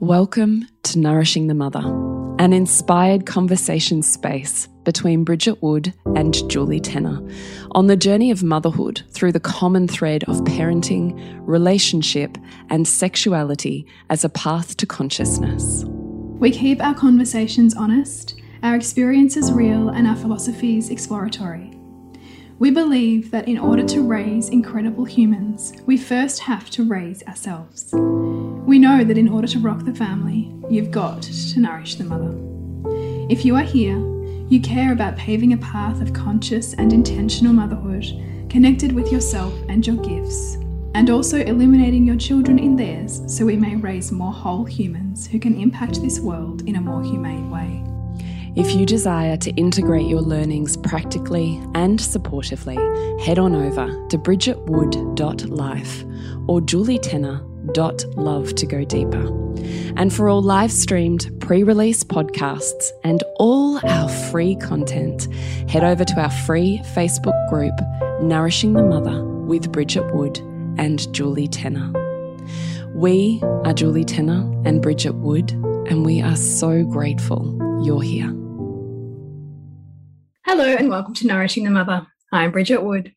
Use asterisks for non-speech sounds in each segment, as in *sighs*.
Welcome to Nourishing the Mother, an inspired conversation space between Bridget Wood and Julie Tenner on the journey of motherhood through the common thread of parenting, relationship, and sexuality as a path to consciousness. We keep our conversations honest, our experiences real, and our philosophies exploratory. We believe that in order to raise incredible humans, we first have to raise ourselves. We know that in order to rock the family, you've got to nourish the mother. If you are here, you care about paving a path of conscious and intentional motherhood, connected with yourself and your gifts, and also illuminating your children in theirs so we may raise more whole humans who can impact this world in a more humane way. If you desire to integrate your learnings practically and supportively, head on over to bridgetwood.life or julietenner.love to go deeper. And for all live streamed, pre release podcasts and all our free content, head over to our free Facebook group, Nourishing the Mother with Bridget Wood and Julie Tenner. We are Julie Tenner and Bridget Wood, and we are so grateful you're here. Hello, and welcome to Nourishing the Mother. I'm Bridget Wood.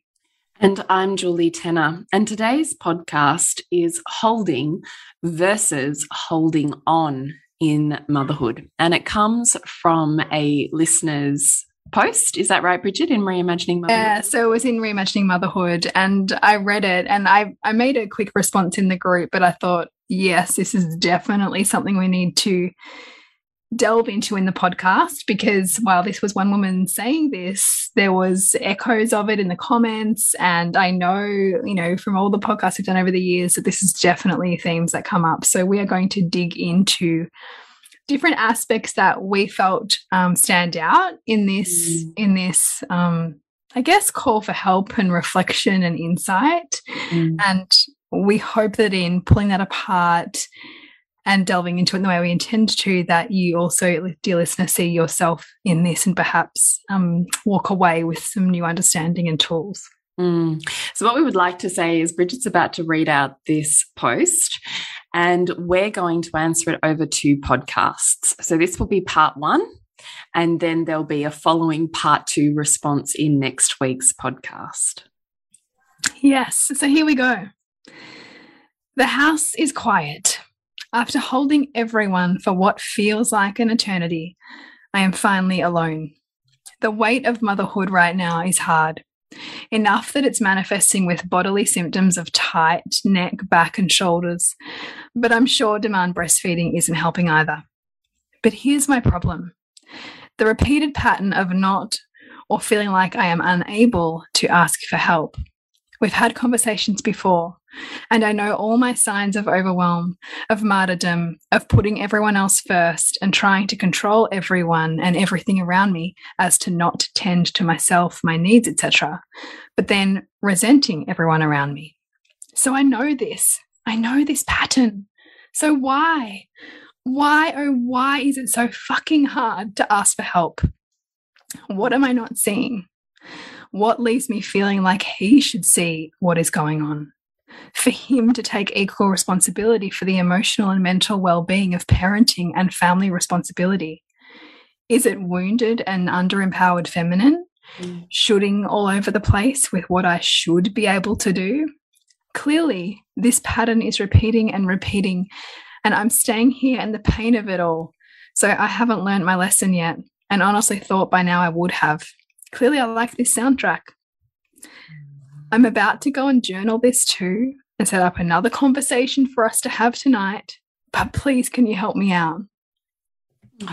And I'm Julie Tenner. And today's podcast is holding versus holding on in motherhood. And it comes from a listener's post. Is that right, Bridget, in Reimagining Motherhood? Yeah, so it was in Reimagining Motherhood. And I read it and I, I made a quick response in the group, but I thought, yes, this is definitely something we need to delve into in the podcast because while this was one woman saying this there was echoes of it in the comments and i know you know from all the podcasts we've done over the years that this is definitely themes that come up so we are going to dig into different aspects that we felt um, stand out in this mm. in this um, i guess call for help and reflection and insight mm. and we hope that in pulling that apart and delving into it in the way we intend to, that you also, dear listener, see yourself in this and perhaps um, walk away with some new understanding and tools. Mm. So, what we would like to say is Bridget's about to read out this post and we're going to answer it over two podcasts. So, this will be part one, and then there'll be a following part two response in next week's podcast. Yes. So, here we go. The house is quiet. After holding everyone for what feels like an eternity, I am finally alone. The weight of motherhood right now is hard. Enough that it's manifesting with bodily symptoms of tight neck, back, and shoulders. But I'm sure demand breastfeeding isn't helping either. But here's my problem the repeated pattern of not or feeling like I am unable to ask for help. We've had conversations before, and I know all my signs of overwhelm, of martyrdom, of putting everyone else first and trying to control everyone and everything around me as to not tend to myself, my needs, etc. But then resenting everyone around me. So I know this. I know this pattern. So why? Why, oh, why is it so fucking hard to ask for help? What am I not seeing? What leaves me feeling like he should see what is going on? for him to take equal responsibility for the emotional and mental well being of parenting and family responsibility? Is it wounded and underempowered feminine, mm. shooting all over the place with what I should be able to do? Clearly, this pattern is repeating and repeating, and I'm staying here in the pain of it all. So I haven't learned my lesson yet, and honestly thought by now I would have. Clearly, I like this soundtrack. I'm about to go and journal this too and set up another conversation for us to have tonight. But please, can you help me out? *sighs*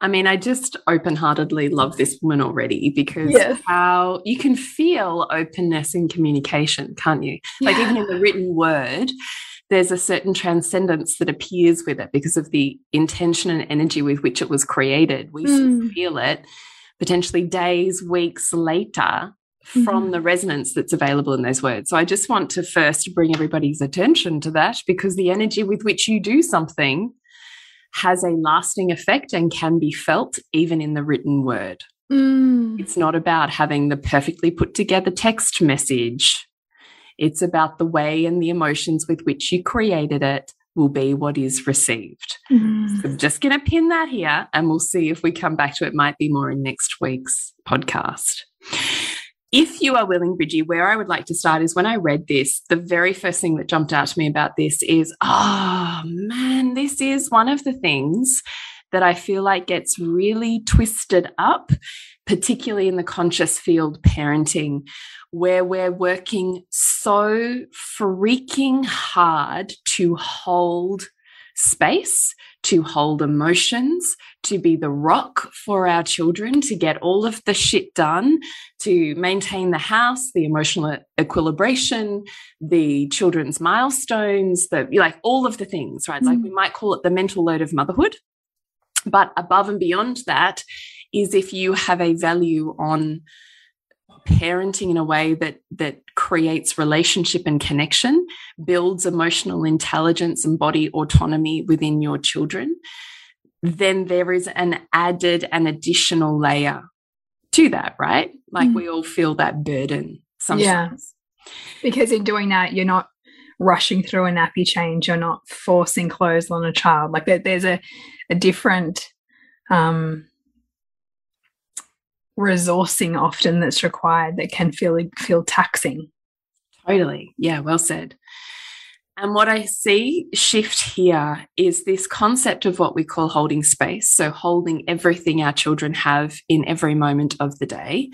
I mean, I just open heartedly love this woman already because how you can feel openness in communication, can't you? Yeah. Like, even in the written word, there's a certain transcendence that appears with it because of the intention and energy with which it was created. We mm. feel it potentially days, weeks later from mm -hmm. the resonance that's available in those words. So I just want to first bring everybody's attention to that because the energy with which you do something has a lasting effect and can be felt even in the written word. Mm. It's not about having the perfectly put together text message. It's about the way and the emotions with which you created it, will be what is received. Mm. So I'm just going to pin that here and we'll see if we come back to it. Might be more in next week's podcast. If you are willing, Bridgie, where I would like to start is when I read this, the very first thing that jumped out to me about this is, oh man, this is one of the things that I feel like gets really twisted up, particularly in the conscious field parenting, where we're working so freaking hard to hold space, to hold emotions, to be the rock for our children, to get all of the shit done, to maintain the house, the emotional equilibration, the children's milestones, the like all of the things, right? Mm. Like we might call it the mental load of motherhood. But above and beyond that is if you have a value on parenting in a way that that creates relationship and connection builds emotional intelligence and body autonomy within your children then there is an added and additional layer to that right like mm. we all feel that burden sometimes yeah. because in doing that you're not rushing through a nappy change you're not forcing clothes on a child like there's a, a different um resourcing often that's required that can feel feel taxing. Totally. Yeah, well said. And what I see shift here is this concept of what we call holding space. So, holding everything our children have in every moment of the day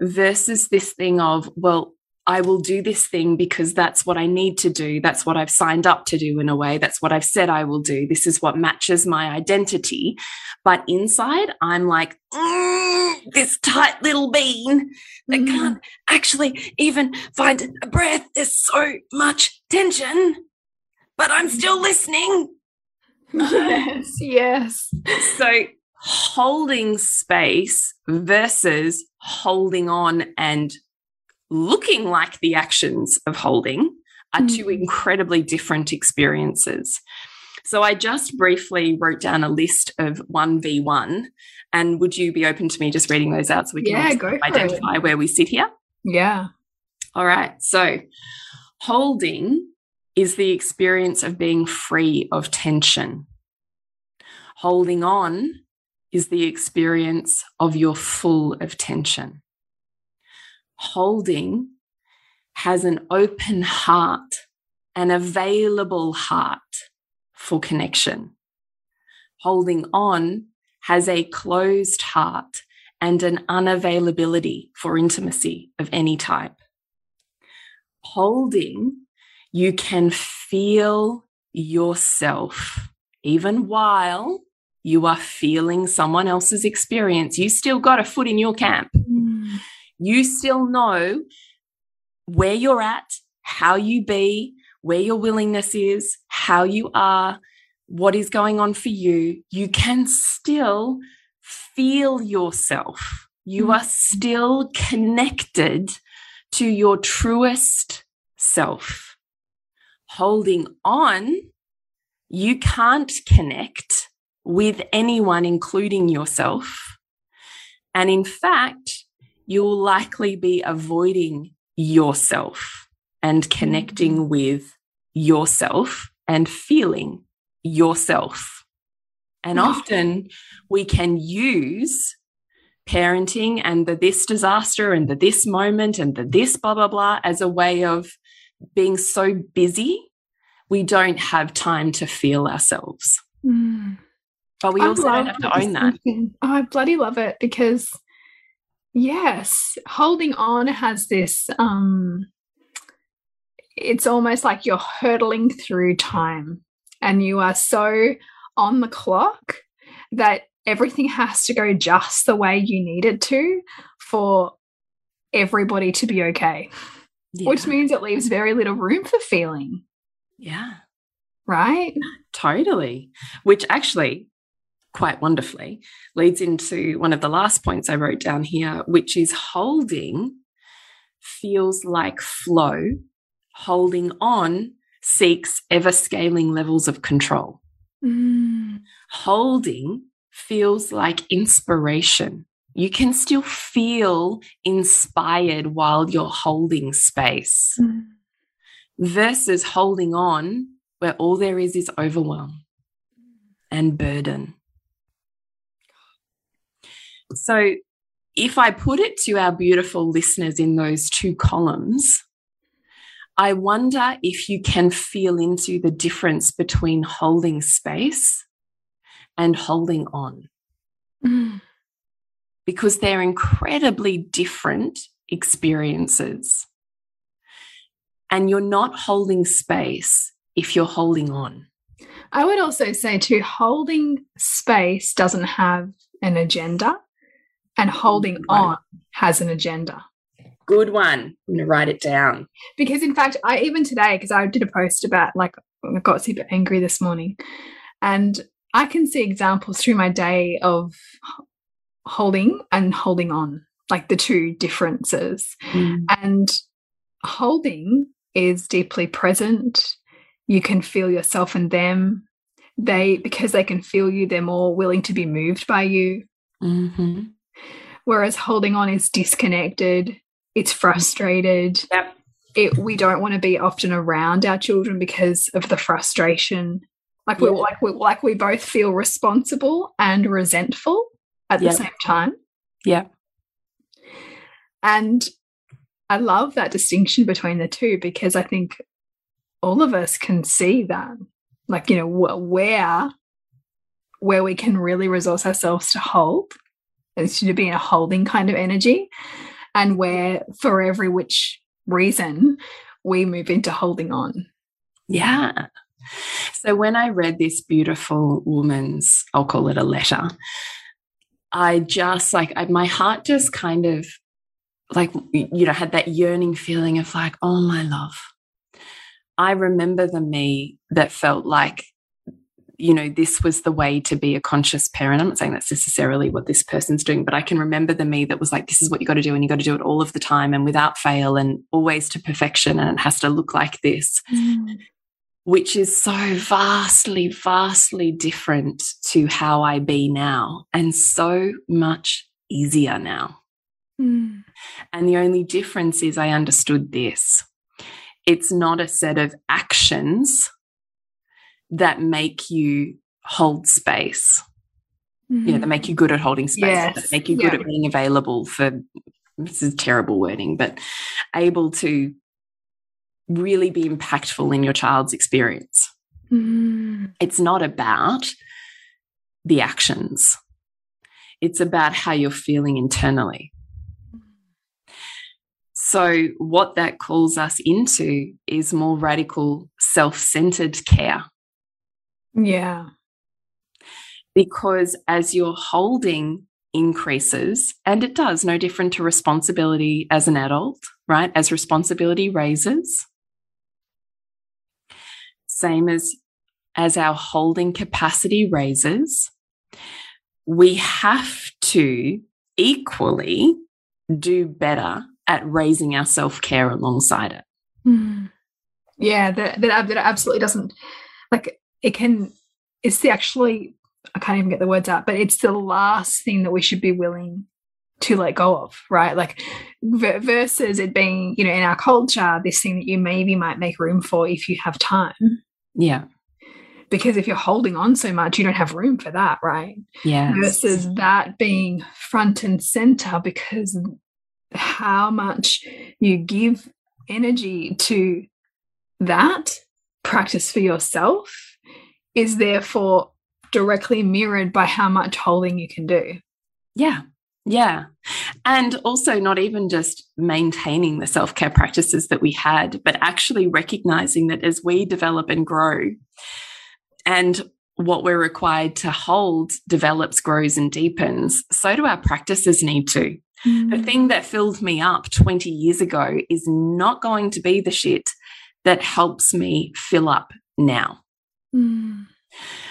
versus this thing of, well, I will do this thing because that's what I need to do. That's what I've signed up to do in a way. That's what I've said I will do. This is what matches my identity. But inside, I'm like, mm, this tight little bean that mm. can't actually even find a breath. There's so much tension, but I'm still listening. Yes, *laughs* yes. So, holding space versus holding on and looking like the actions of holding are mm. two incredibly different experiences. So I just briefly wrote down a list of 1v1. And would you be open to me just reading those out so we can yeah, identify it. where we sit here? Yeah. All right. So holding is the experience of being free of tension. Holding on is the experience of you're full of tension holding has an open heart, an available heart for connection. Holding on has a closed heart and an unavailability for intimacy of any type. Holding, you can feel yourself even while you are feeling someone else's experience. You still got a foot in your camp. Mm you still know where you're at, how you be, where your willingness is, how you are, what is going on for you, you can still feel yourself. You mm. are still connected to your truest self. Holding on, you can't connect with anyone, including yourself. And in fact, you'll likely be avoiding yourself and connecting mm. with yourself and feeling yourself. And often we can use parenting and the this disaster and the this moment and the this blah, blah, blah as a way of being so busy, we don't have time to feel ourselves. Mm. But we also don't have to own that. Oh, I bloody love it because Yes, holding on has this um it's almost like you're hurtling through time and you are so on the clock that everything has to go just the way you need it to for everybody to be okay. Yeah. Which means it leaves very little room for feeling. Yeah. Right? Totally. Which actually quite wonderfully leads into one of the last points I wrote down here, which is holding feels like flow, holding on seeks ever scaling levels of control. Mm. Holding feels like inspiration. You can still feel inspired while you're holding space. Mm. Versus holding on where all there is is overwhelm and burden. So, if I put it to our beautiful listeners in those two columns, I wonder if you can feel into the difference between holding space and holding on. Mm. Because they're incredibly different experiences. And you're not holding space if you're holding on. I would also say, too, holding space doesn't have an agenda, and holding on has an agenda. Good one. I'm going to write it down. Because, in fact, I even today, because I did a post about like, I got super angry this morning, and I can see examples through my day of holding and holding on, like the two differences. Mm. And holding is deeply present you can feel yourself in them they because they can feel you they're more willing to be moved by you mm -hmm. Whereas holding on is disconnected it's frustrated. Yep. it we don't want to be often around our children because of the frustration. Like we like we like we both feel responsible and resentful at yep. the same time. Yeah and i love that distinction between the two because i think all of us can see that. Like you know where where we can really resource ourselves to hold to be in a holding kind of energy. And where for every which reason we move into holding on. Yeah. So when i read this beautiful woman's i'll call it a letter i just like I, my heart just kind of like you know had that yearning feeling of like oh my love. I remember the me that felt like, you know, this was the way to be a conscious parent. I'm not saying that's necessarily what this person's doing, but I can remember the me that was like, this is what you got to do, and you got to do it all of the time and without fail and always to perfection, and it has to look like this. Mm. Which is so vastly, vastly different to how I be now, and so much easier now. Mm. And the only difference is I understood this it's not a set of actions that make you hold space. Mm -hmm. You know, that make you good at holding space, yes. that make you good yeah. at being available for this is terrible wording, but able to really be impactful in your child's experience. Mm. It's not about the actions. It's about how you're feeling internally. So, what that calls us into is more radical, self centered care. Yeah. Because as your holding increases, and it does, no different to responsibility as an adult, right? As responsibility raises, same as as our holding capacity raises, we have to equally do better at raising our self care alongside it. Mm. Yeah, that, that that absolutely doesn't like it can. It's the actually I can't even get the words out, but it's the last thing that we should be willing to let go of, right? Like versus it being, you know, in our culture, this thing that you maybe might make room for if you have time. Yeah. Because if you're holding on so much, you don't have room for that, right? Yeah. Versus that being front and center because how much you give energy to that practice for yourself is therefore directly mirrored by how much holding you can do. Yeah. Yeah. And also, not even just maintaining the self care practices that we had, but actually recognizing that as we develop and grow, and what we're required to hold develops, grows, and deepens, so do our practices need to. Mm. The thing that filled me up 20 years ago is not going to be the shit that helps me fill up now. Mm.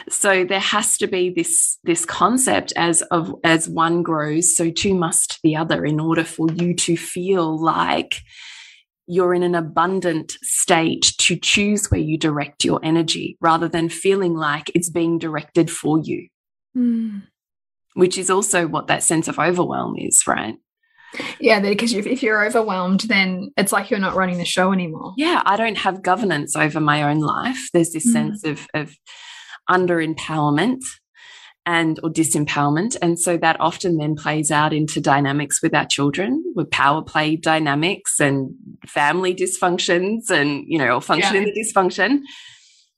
So there has to be this this concept as of as one grows, so too must the other in order for you to feel like you're in an abundant state to choose where you direct your energy rather than feeling like it's being directed for you. Mm which is also what that sense of overwhelm is, right? Yeah, because if you're overwhelmed, then it's like you're not running the show anymore. Yeah, I don't have governance over my own life. There's this mm. sense of, of under empowerment and or disempowerment and so that often then plays out into dynamics with our children with power play dynamics and family dysfunctions and you know or function yeah. in the dysfunction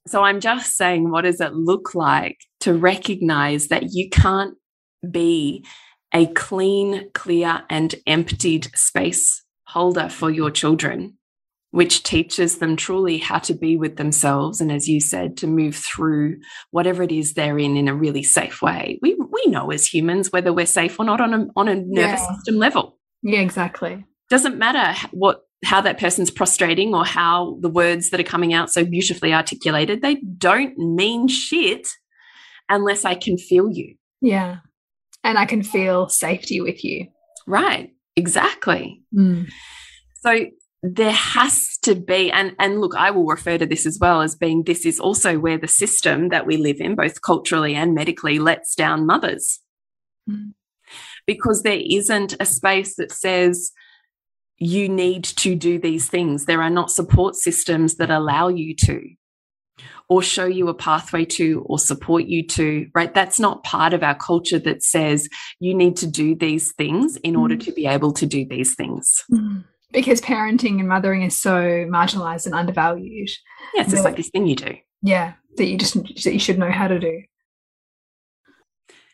so i'm just saying what does it look like to recognize that you can't be a clean clear and emptied space holder for your children which teaches them truly how to be with themselves and as you said to move through whatever it is they're in in a really safe way. We we know as humans whether we're safe or not on a on a nervous yeah. system level. Yeah exactly. Doesn't matter what how that person's prostrating or how the words that are coming out so beautifully articulated they don't mean shit unless i can feel you. Yeah and i can feel safety with you. Right. Exactly. Mm. so there has to be and and look i will refer to this as well as being this is also where the system that we live in both culturally and medically lets down mothers. Mm. because there isn't a space that says you need to do these things. There are not support systems that allow you to or show you a pathway to or support you to right that's not part of our culture that says you need to do these things in mm. order to be able to do these things mm because parenting and mothering is so marginalized and undervalued. Yeah, it's just like this thing you do. Yeah, that you just that you should know how to do.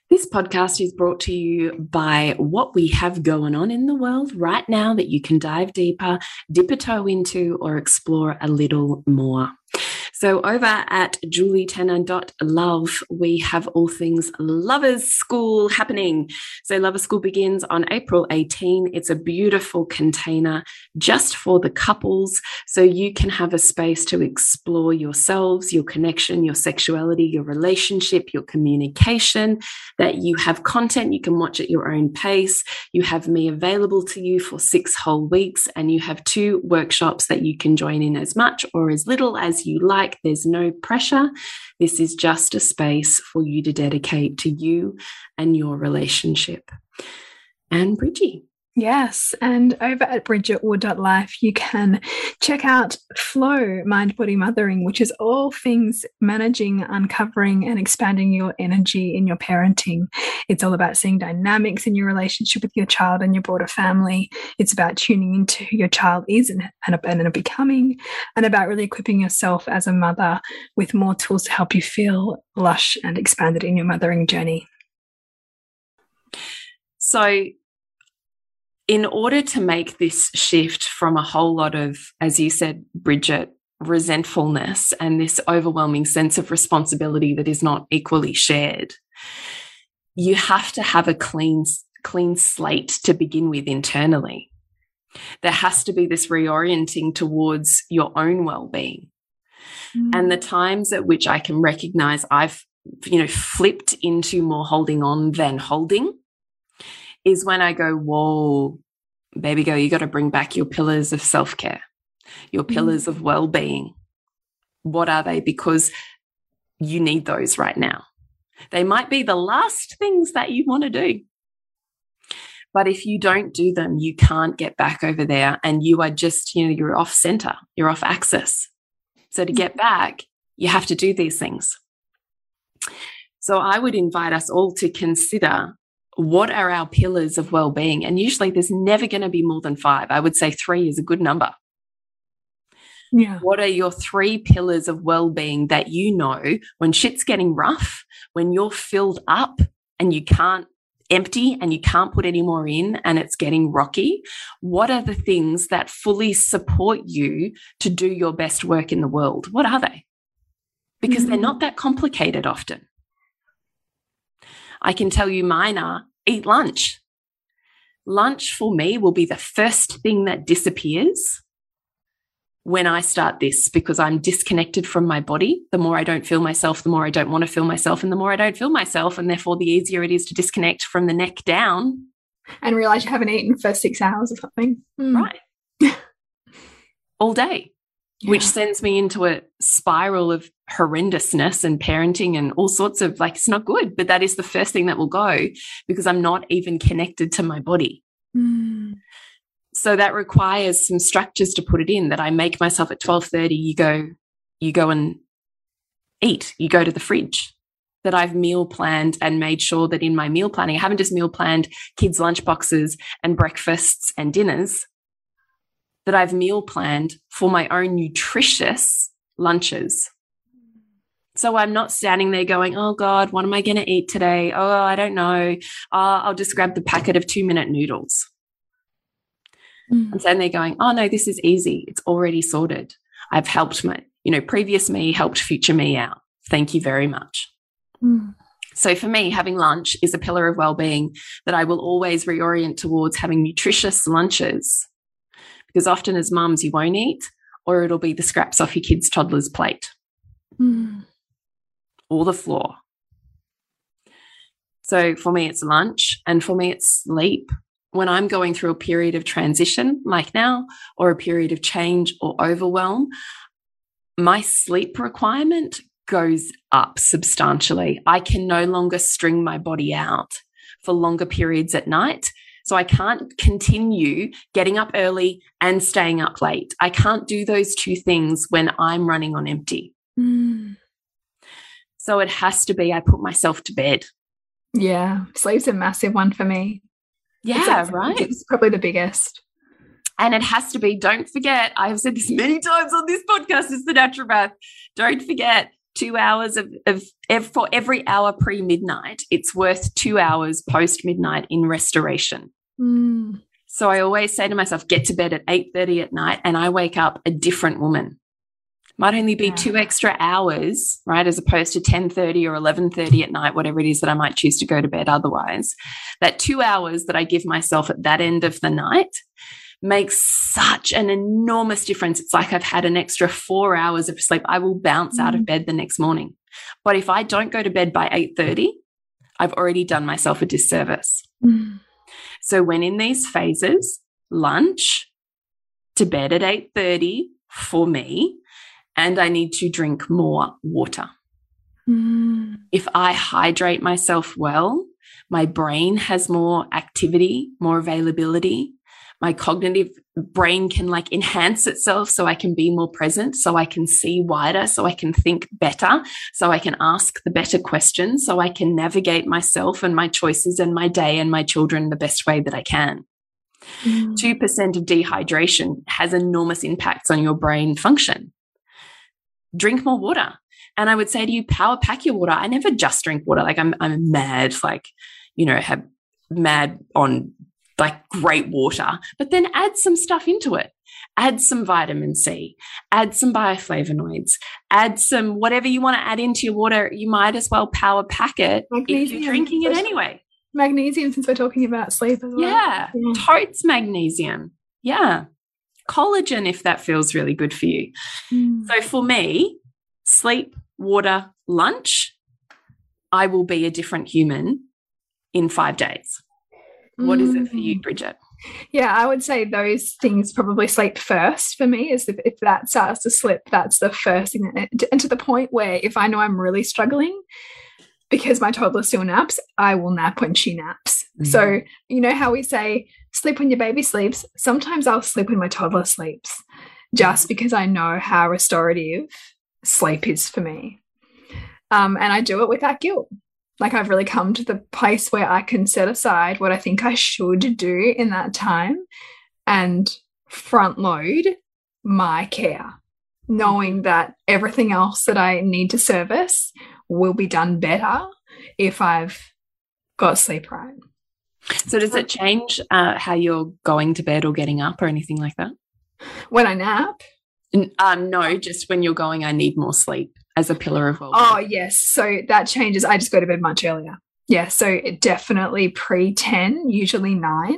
This podcast is brought to you by what we have going on in the world right now that you can dive deeper, dip a toe into, or explore a little more. So over at julietenner.love, we have all things Lovers School happening. So Lovers School begins on April 18. It's a beautiful container just for the couples. So you can have a space to explore yourselves, your connection, your sexuality, your relationship, your communication, that you have content you can watch at your own pace. You have me available to you for six whole weeks, and you have two workshops that you can join in as much or as little as you like like. There's no pressure. This is just a space for you to dedicate to you and your relationship. And Bridgie. Yes, and over at bridgetwood.life, you can check out Flow Mind Body Mothering, which is all things managing, uncovering, and expanding your energy in your parenting. It's all about seeing dynamics in your relationship with your child and your broader family. It's about tuning into who your child is and, and, and becoming, and about really equipping yourself as a mother with more tools to help you feel lush and expanded in your mothering journey. So, in order to make this shift from a whole lot of, as you said, Bridget, resentfulness and this overwhelming sense of responsibility that is not equally shared, you have to have a clean, clean slate to begin with internally. There has to be this reorienting towards your own well-being. Mm. And the times at which I can recognize I've, you know, flipped into more holding on than holding is when I go, whoa, baby girl, you got to bring back your pillars of self care, your mm. pillars mm. of well being. What are they? Because you need those right now. They might be the last things that you want to do. But if you don't do them, you can't get back over there and you are just, you know, you're off center, you're off axis. So to get back, you have to do these things. So I would invite us all to consider what are our pillars of well-being and usually there's never going to be more than five i would say three is a good number yeah. What are your three pillars of well-being that you know when shit's getting rough, when you're filled up and you can't empty and you can't put any more in and it's getting rocky? What are the things that fully support you to do your best work in the world? What are they? Because mm -hmm. they're not that complicated often. I can tell you mine are eat lunch. Lunch for me will be the first thing that disappears when I start this because I'm disconnected from my body. The more I don't feel myself, the more I don't want to feel myself, and the more I don't feel myself, and therefore the easier it is to disconnect from the neck down. And realize you haven't eaten for six hours or something. Mm. Right. *laughs* All day yeah. which sends me into a spiral of horrendousness and parenting and all sorts of like, it's not good. But that is the first thing that will go because I'm not even connected to my body. Mm. So that requires some structures to put it in that I make myself at 12:30 you go you go and eat, you go to the fridge. That I've meal planned and made sure that in my meal planning, I haven't just meal planned kids' lunch boxes and breakfasts and dinners, that I've meal planned for my own nutritious lunches. So I'm not standing there going, oh God, what am I going to eat today? Oh, I don't know. Uh, I'll just grab the packet of two minute noodles. Mm. I'm standing there going, oh no, this is easy. It's already sorted. I've helped my, you know, previous me helped future me out. Thank you very much. Mm. So for me, having lunch is a pillar of well-being that I will always reorient towards having nutritious lunches. Because often as mums, you won't eat, or it'll be the scraps off your kid's toddler's plate. Mm or the floor. So for me, it's lunch, and for me, it's sleep. When I'm going through a period of transition, like now, or a period of change or overwhelm, my sleep requirement goes up substantially. I can no longer string my body out for longer periods at night. So I can't continue getting up early and staying up late. I can't do those two things when I'm running on empty. Mm. So it has to be I put myself to bed. Yeah, sleep's a massive one for me. Yeah, right. It's probably the biggest. And it has to be, don't forget, I've said this many *laughs* times on this podcast, it's the naturopath. Don't forget two hours of, of for every hour pre midnight, it's worth two hours post midnight in restoration. Mm. So I always say to myself, get to bed at 8:30 at night and I wake up a different woman might only be yeah. two extra hours, right? As opposed to 10:30 or 11:30 at night, whatever it is that I might choose to go to bed otherwise. That 2 hours that I give myself at that end of the night makes such an enormous difference. It's like I've had an extra 4 hours of sleep. I will bounce mm. out of mm. bed the next morning. But if I don't go to bed by 8:30, I've already done myself a disservice. Mm. So when in these phases, lunch to bed at 8:30 for me and I need to drink more water. Mm. If I hydrate myself well, my brain has more activity, more availability. My cognitive brain can like enhance itself so I can be more present, so I can see wider, so I can think better, so I can ask the better questions, so I can navigate myself and my choices and my day and my children the best way that I can. Mm. 2% of dehydration has enormous impacts on your brain function drink more water. And I would say to you, power pack your water. I never just drink water. Like I'm, I'm mad, like, you know, have mad on like great water, but then add some stuff into it. Add some vitamin C, add some bioflavonoids, add some whatever you want to add into your water. You might as well power pack it magnesium, if you're drinking it anyway. Magnesium, since we're talking about sleep as well. Yeah, yeah. totes magnesium. Yeah collagen if that feels really good for you. Mm. So for me, sleep, water, lunch, I will be a different human in five days. What mm. it for you, mm. Bridget? Yeah, I would say those things probably sleep first for me. Is if, if that starts to slip, that's the first thing. And to the point where if I know I'm really struggling, because my toddler still naps, I will nap when she naps. Mm -hmm. So, you know how we say sleep when your baby sleeps? Sometimes I'll sleep when my toddler sleeps just because I know how restorative sleep is for me. Um, and I do it without guilt. Like I've really come to the place where I can set aside what I think I should do in that time and front load my care, knowing that everything else that I need to service will be done better if I've got sleep right. So, does it change uh, how you're going to bed or getting up or anything like that? When I nap? Um, no, just when you're going, I need more sleep as a pillar of well. Oh, yes. So that changes. I just go to bed much earlier. Yeah. So definitely pre 10, usually nine.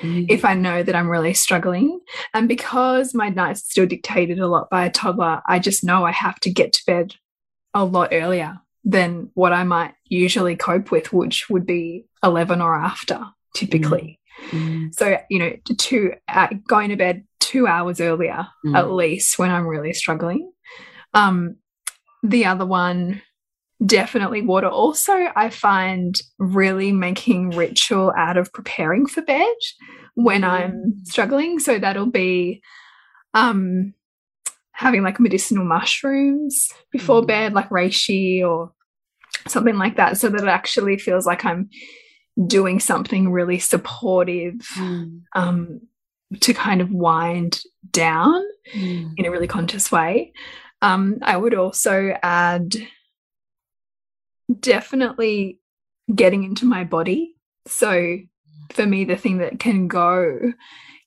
Mm. If I know that I'm really struggling. And because my night's still dictated a lot by a toddler, I just know I have to get to bed a lot earlier than what I might usually cope with, which would be 11 or after typically. Mm. So, you know, to uh, going to bed two hours earlier mm. at least when I'm really struggling. Um, the other one, definitely water. Also, I find really making ritual out of preparing for bed, when I'm struggling. So that'll be um, having like medicinal mushrooms before mm. bed, like reishi or something like that, so that it actually feels like I'm doing something really supportive mm. um, to kind of wind down mm. in a really conscious way. Um, I would also add definitely getting into my body. So for me, the thing that can go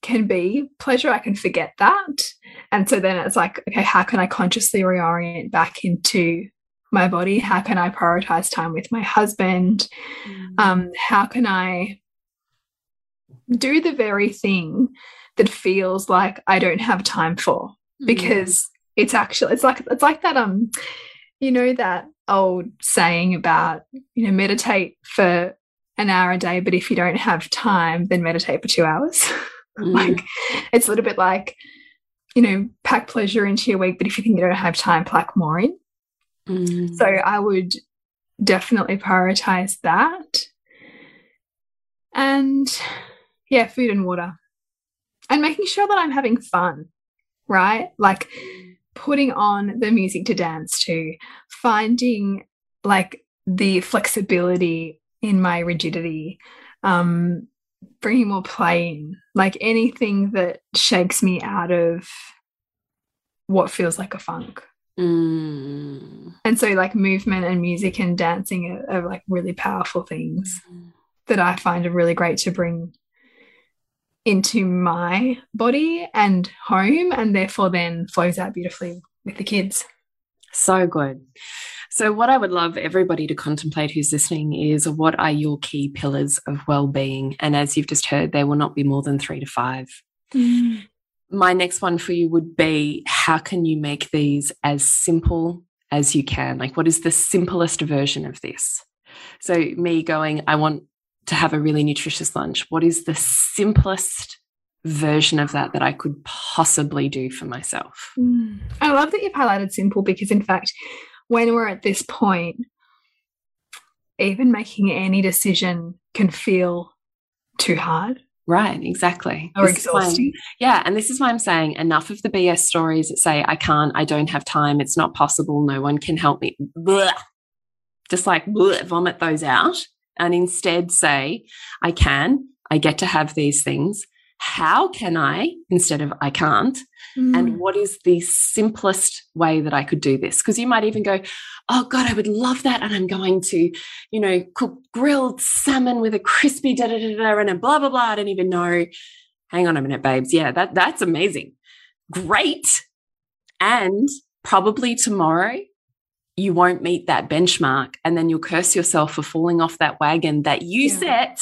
can be pleasure. I can forget that. And so then it's like, okay, how can I consciously reorient back into my body? How can I prioritize time with my husband? Mm. Um, how can I do the very thing that feels like I don't have time for? Mm. Because it's actually it's like it's like that um you know that old saying about you know meditate for an hour a day but if you don't have time then meditate for two hours. *laughs* Mm. like it's a little bit like you know pack pleasure into your week but if you think you don't have time pack more in. Mm. so i would definitely prioritize that. And yeah food and water. And making sure that i'm having fun right? Like putting on the music to dance to, finding like the flexibility in my rigidity, um, bringing more play in, like anything that shakes me out of what feels like a funk. Mm. And so, like, movement and music and dancing are, are like really powerful things mm. that I find are really great to bring into my body and home, and therefore then flows out beautifully with the kids. So good. So, what I would love everybody to contemplate who's listening is what are your key pillars of well-being? And as you've just heard, there will not be more than three to five. Mm. My next one for you would be how can you make these as simple as you can? Like, what is the simplest version of this? So, me going, I want to have a really nutritious lunch? What is the simplest version of that that I could possibly do for myself? Mm. I love that you've highlighted simple because, in fact, when we're at this point, even making any decision can feel too hard. Right, exactly. Or this exhausting. yeah, and this is why I'm saying enough of the BS stories that say, I can't, I don't have time, it's not possible, no one can help me. Blah. Just like blah, vomit those out and instead say, I can, I get to have these things. How can I instead of I can't? Mm. And what is the simplest way that I could do this? Because you might even go, Oh God, I would love that. And I'm going to, you know, cook grilled salmon with a crispy da da da da and a blah blah blah. I don't even know. Hang on a minute, babes. Yeah, that that's amazing. Great. And probably tomorrow you won't meet that benchmark and then you'll curse yourself for falling off that wagon that you yeah. set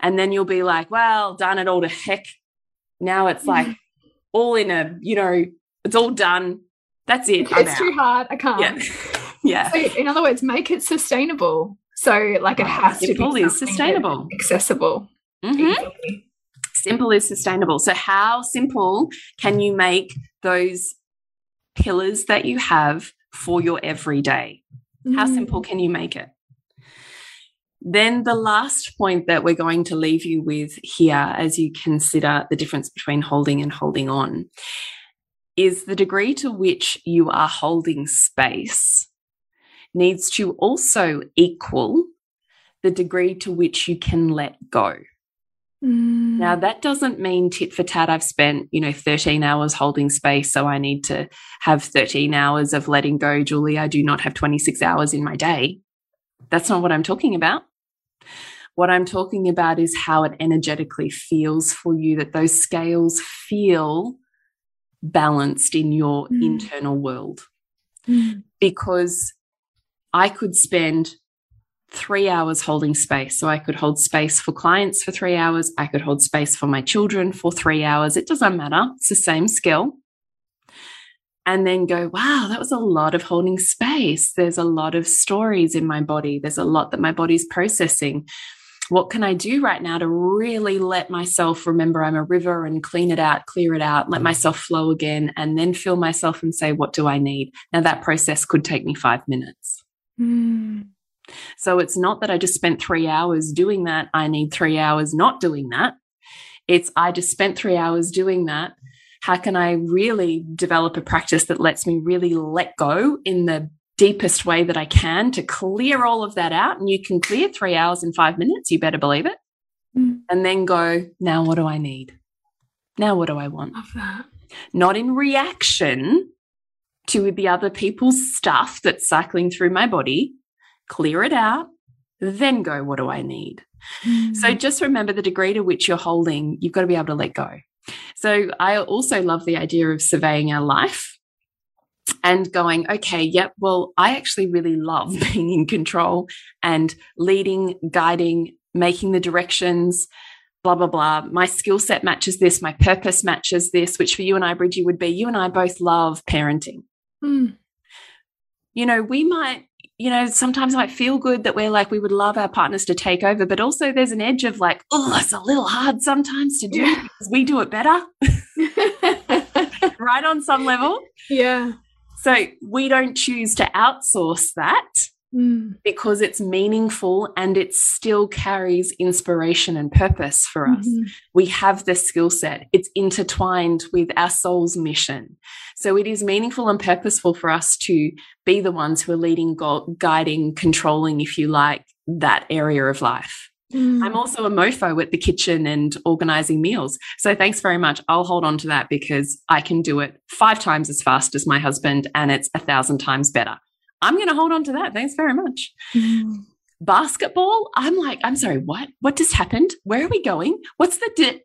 and then you'll be like well done it all to heck. Now it's like all in a you know it's all done. That's it. I'm it's out. too hard. I can't. Yeah, *laughs* yeah. So in other words make it sustainable. So like it has simple to be is sustainable. accessible. Mm -hmm. simple is sustainable. So how simple can you make those pillars that you have for your everyday. Mm. How simple can you make it? Then, the last point that we're going to leave you with here as you consider the difference between holding and holding on is the degree to which you are holding space needs to also equal the degree to which you can let go. Mm. Now, that doesn't mean tit for tat. I've spent, you know, 13 hours holding space, so I need to have 13 hours of letting go, Julie. I do not have 26 hours in my day. That's not what I'm talking about. What I'm talking about is how it energetically feels for you, that those scales feel balanced in your mm. internal world. Mm. Because I could spend three hours holding space. So I could hold space for clients for three hours. I could hold space for my children for three hours. It doesn't matter. It's the same skill. And then go, wow, that was a lot of holding space. There's a lot of stories in my body. There's a lot that my body's processing. What can I do right now to really let myself remember I'm a river and clean it out, clear it out, let myself flow again, and then feel myself and say, what do I need? Now, that process could take me five minutes. Mm. So it's not that I just spent three hours doing that. I need three hours not doing that. It's, I just spent three hours doing that. How can I really develop a practice that lets me really let go in the deepest way that I can to clear all of that out? And you can clear three hours in five minutes, you better believe it. Mm. And then go, now what do I need? Now what do I want? Not in reaction to the other people's stuff that's cycling through my body, clear it out, then go, what do I need? Mm. So just remember the degree to which you're holding, you've got to be able to let go. So I also love the idea of surveying our life and going, okay, yep, well, I actually really love *laughs* being in control and leading, guiding, making the directions, blah, blah, blah. My skill set matches this, my purpose matches this, which for you and I, Bridgie, would be you and I both love parenting. Mm. You know, we might you know, sometimes it might feel good that we're like, we would love our partners to take over, but also there's an edge of like, oh, it's a little hard sometimes to do yeah. because we do it better. *laughs* right on some level. Yeah. So we don't choose to outsource that mm. because it's meaningful and it still carries inspiration and purpose for us. Mm -hmm. We have the skill set, it's intertwined with our soul's mission. So it is meaningful and purposeful for us to be the ones who are leading, guiding, controlling, if you like, that area of life. Mm. I'm also a mofo at the kitchen and organizing meals. So thanks very much. I'll hold on to that because I can do it five times as fast as my husband and it's a thousand times better. I'm going to hold on to that. Thanks very much. Mm. Basketball, I'm like, I'm sorry, what? What just happened? Where are we going? What's the di-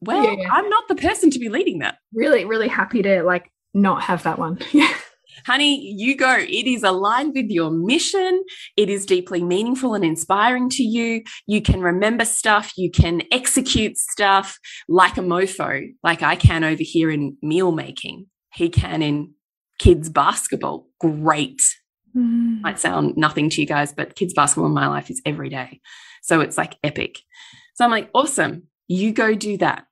Well, yeah, yeah. I'm not the person to be leading that. Really, really happy to like not have that one. *laughs* Honey, you go. It is aligned with your mission. It is deeply meaningful and inspiring to you. You can remember stuff. You can execute stuff like a mofo, like I can over here in meal making. He can in kids basketball, great. Mm. Might sound nothing to you guys, but kids basketball in my life is every day. So it's like epic. So I'm like, awesome. You go do that.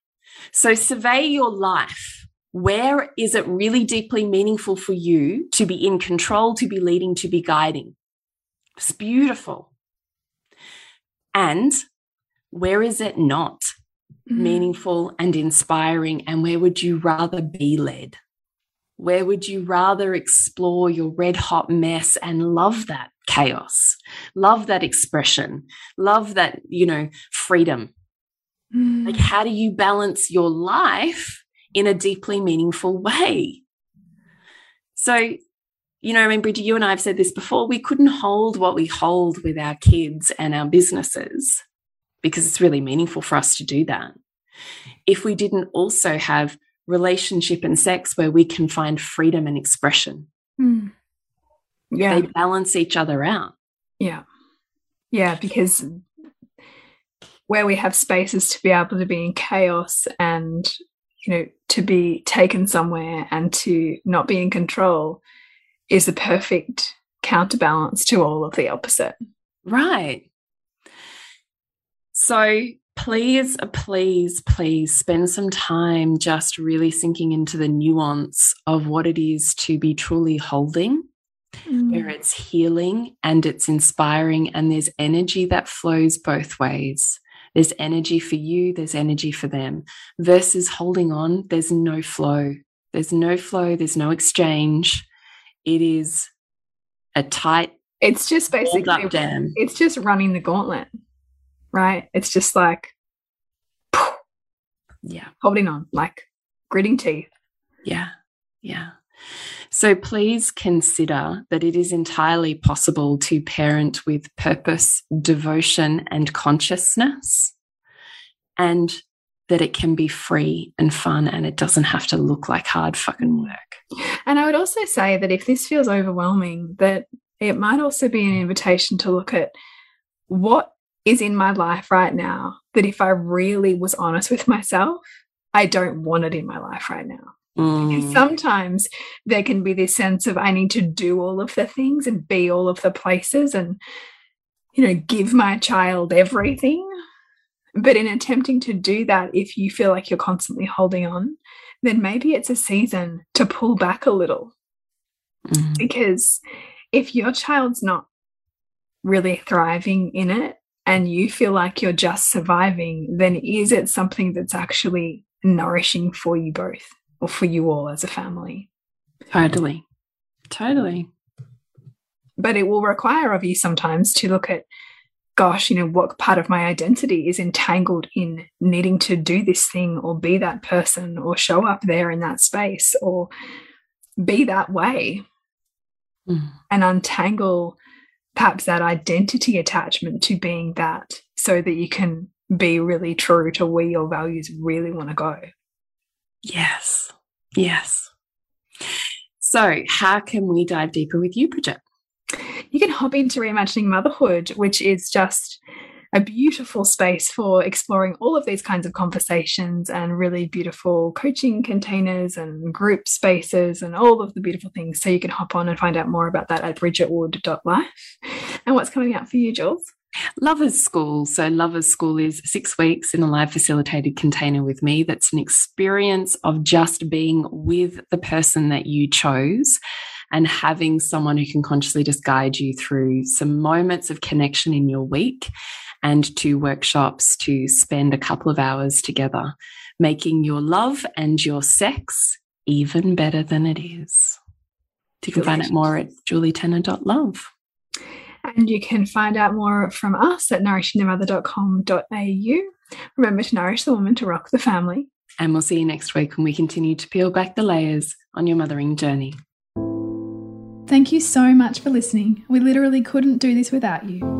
So survey your life. Where is it really deeply meaningful for you to be in control, to be leading, to be guiding? It's beautiful. And where is it not mm. meaningful and inspiring? And where would you rather be led? Where would you rather explore your red hot mess and love that chaos, love that expression, love that, you know, freedom? Mm. Like, how do you balance your life in a deeply meaningful way? So, you know, I mean, Bridget, you and I have said this before. We couldn't hold what we hold with our kids and our businesses because it's really meaningful for us to do that. If we didn't also have relationship and sex where we can find freedom and expression. Mm. Yeah. They balance each other out. Yeah. Yeah, because where we have spaces to be able to be in chaos and you know to be taken somewhere and to not be in control is the perfect counterbalance to all of the opposite. Right. So please, please, please spend some time just really sinking into the nuance of what it is to be truly holding, mm. where it's healing and it's inspiring, and there's energy that flows both ways. There's energy for you, there's energy for them, versus holding on, there's no flow. There's no flow, there's no exchange. It is a tight, it's just basically, it's just running the gauntlet right? It's just like, yeah, holding on, like gritting teeth. Yeah, yeah. So please consider that it is entirely possible to parent with purpose, devotion, and consciousness, and that it can be free and fun and it doesn't have to look like hard fucking mm. work. And I would also say that if this feels overwhelming, that it might also be an invitation to look at what is in my life right now that if I really was honest with myself, I don't want it in my life right now. Mm. Sometimes there can be this sense of I need to do all of the things and be all of the places and, you know, give my child everything. But in attempting to do that, if you feel like you're constantly holding on, then maybe it's a season to pull back a little. Mm. Because if your child's not really thriving in it, and you feel like you're just surviving, then is it something that's actually nourishing for you both or for you all as a family? Totally. Totally. But it will require of you sometimes to look at, gosh, you know, what part of my identity is entangled in needing to do this thing or be that person or show up there in that space or be that way mm. and untangle perhaps that identity attachment to being that so that you can be really true to where your values really want to go. Yes. Yes. So, how can we dive deeper with you, Bridget? You can hop into Reimagining Motherhood, which is just a beautiful space for exploring all of these kinds of conversations and really beautiful coaching containers and group spaces and all of the beautiful things. So you can hop on and find out more about that at bridgetwood.life. *laughs* And what's coming up for you, Jules? Lovers School. So, Lovers School is six weeks in a live facilitated container with me. That's an experience of just being with the person that you chose and having someone who can consciously just guide you through some moments of connection in your week and two workshops to spend a couple of hours together, making your love and your sex even better than it is. You can find out more at julietenner.love. And you can find out more from us at nourishingthemother.com.au. Remember to nourish the woman to rock the family. And we'll see you next week when we continue to peel back the layers on your mothering journey. Thank you so much for listening. We literally couldn't do this without you.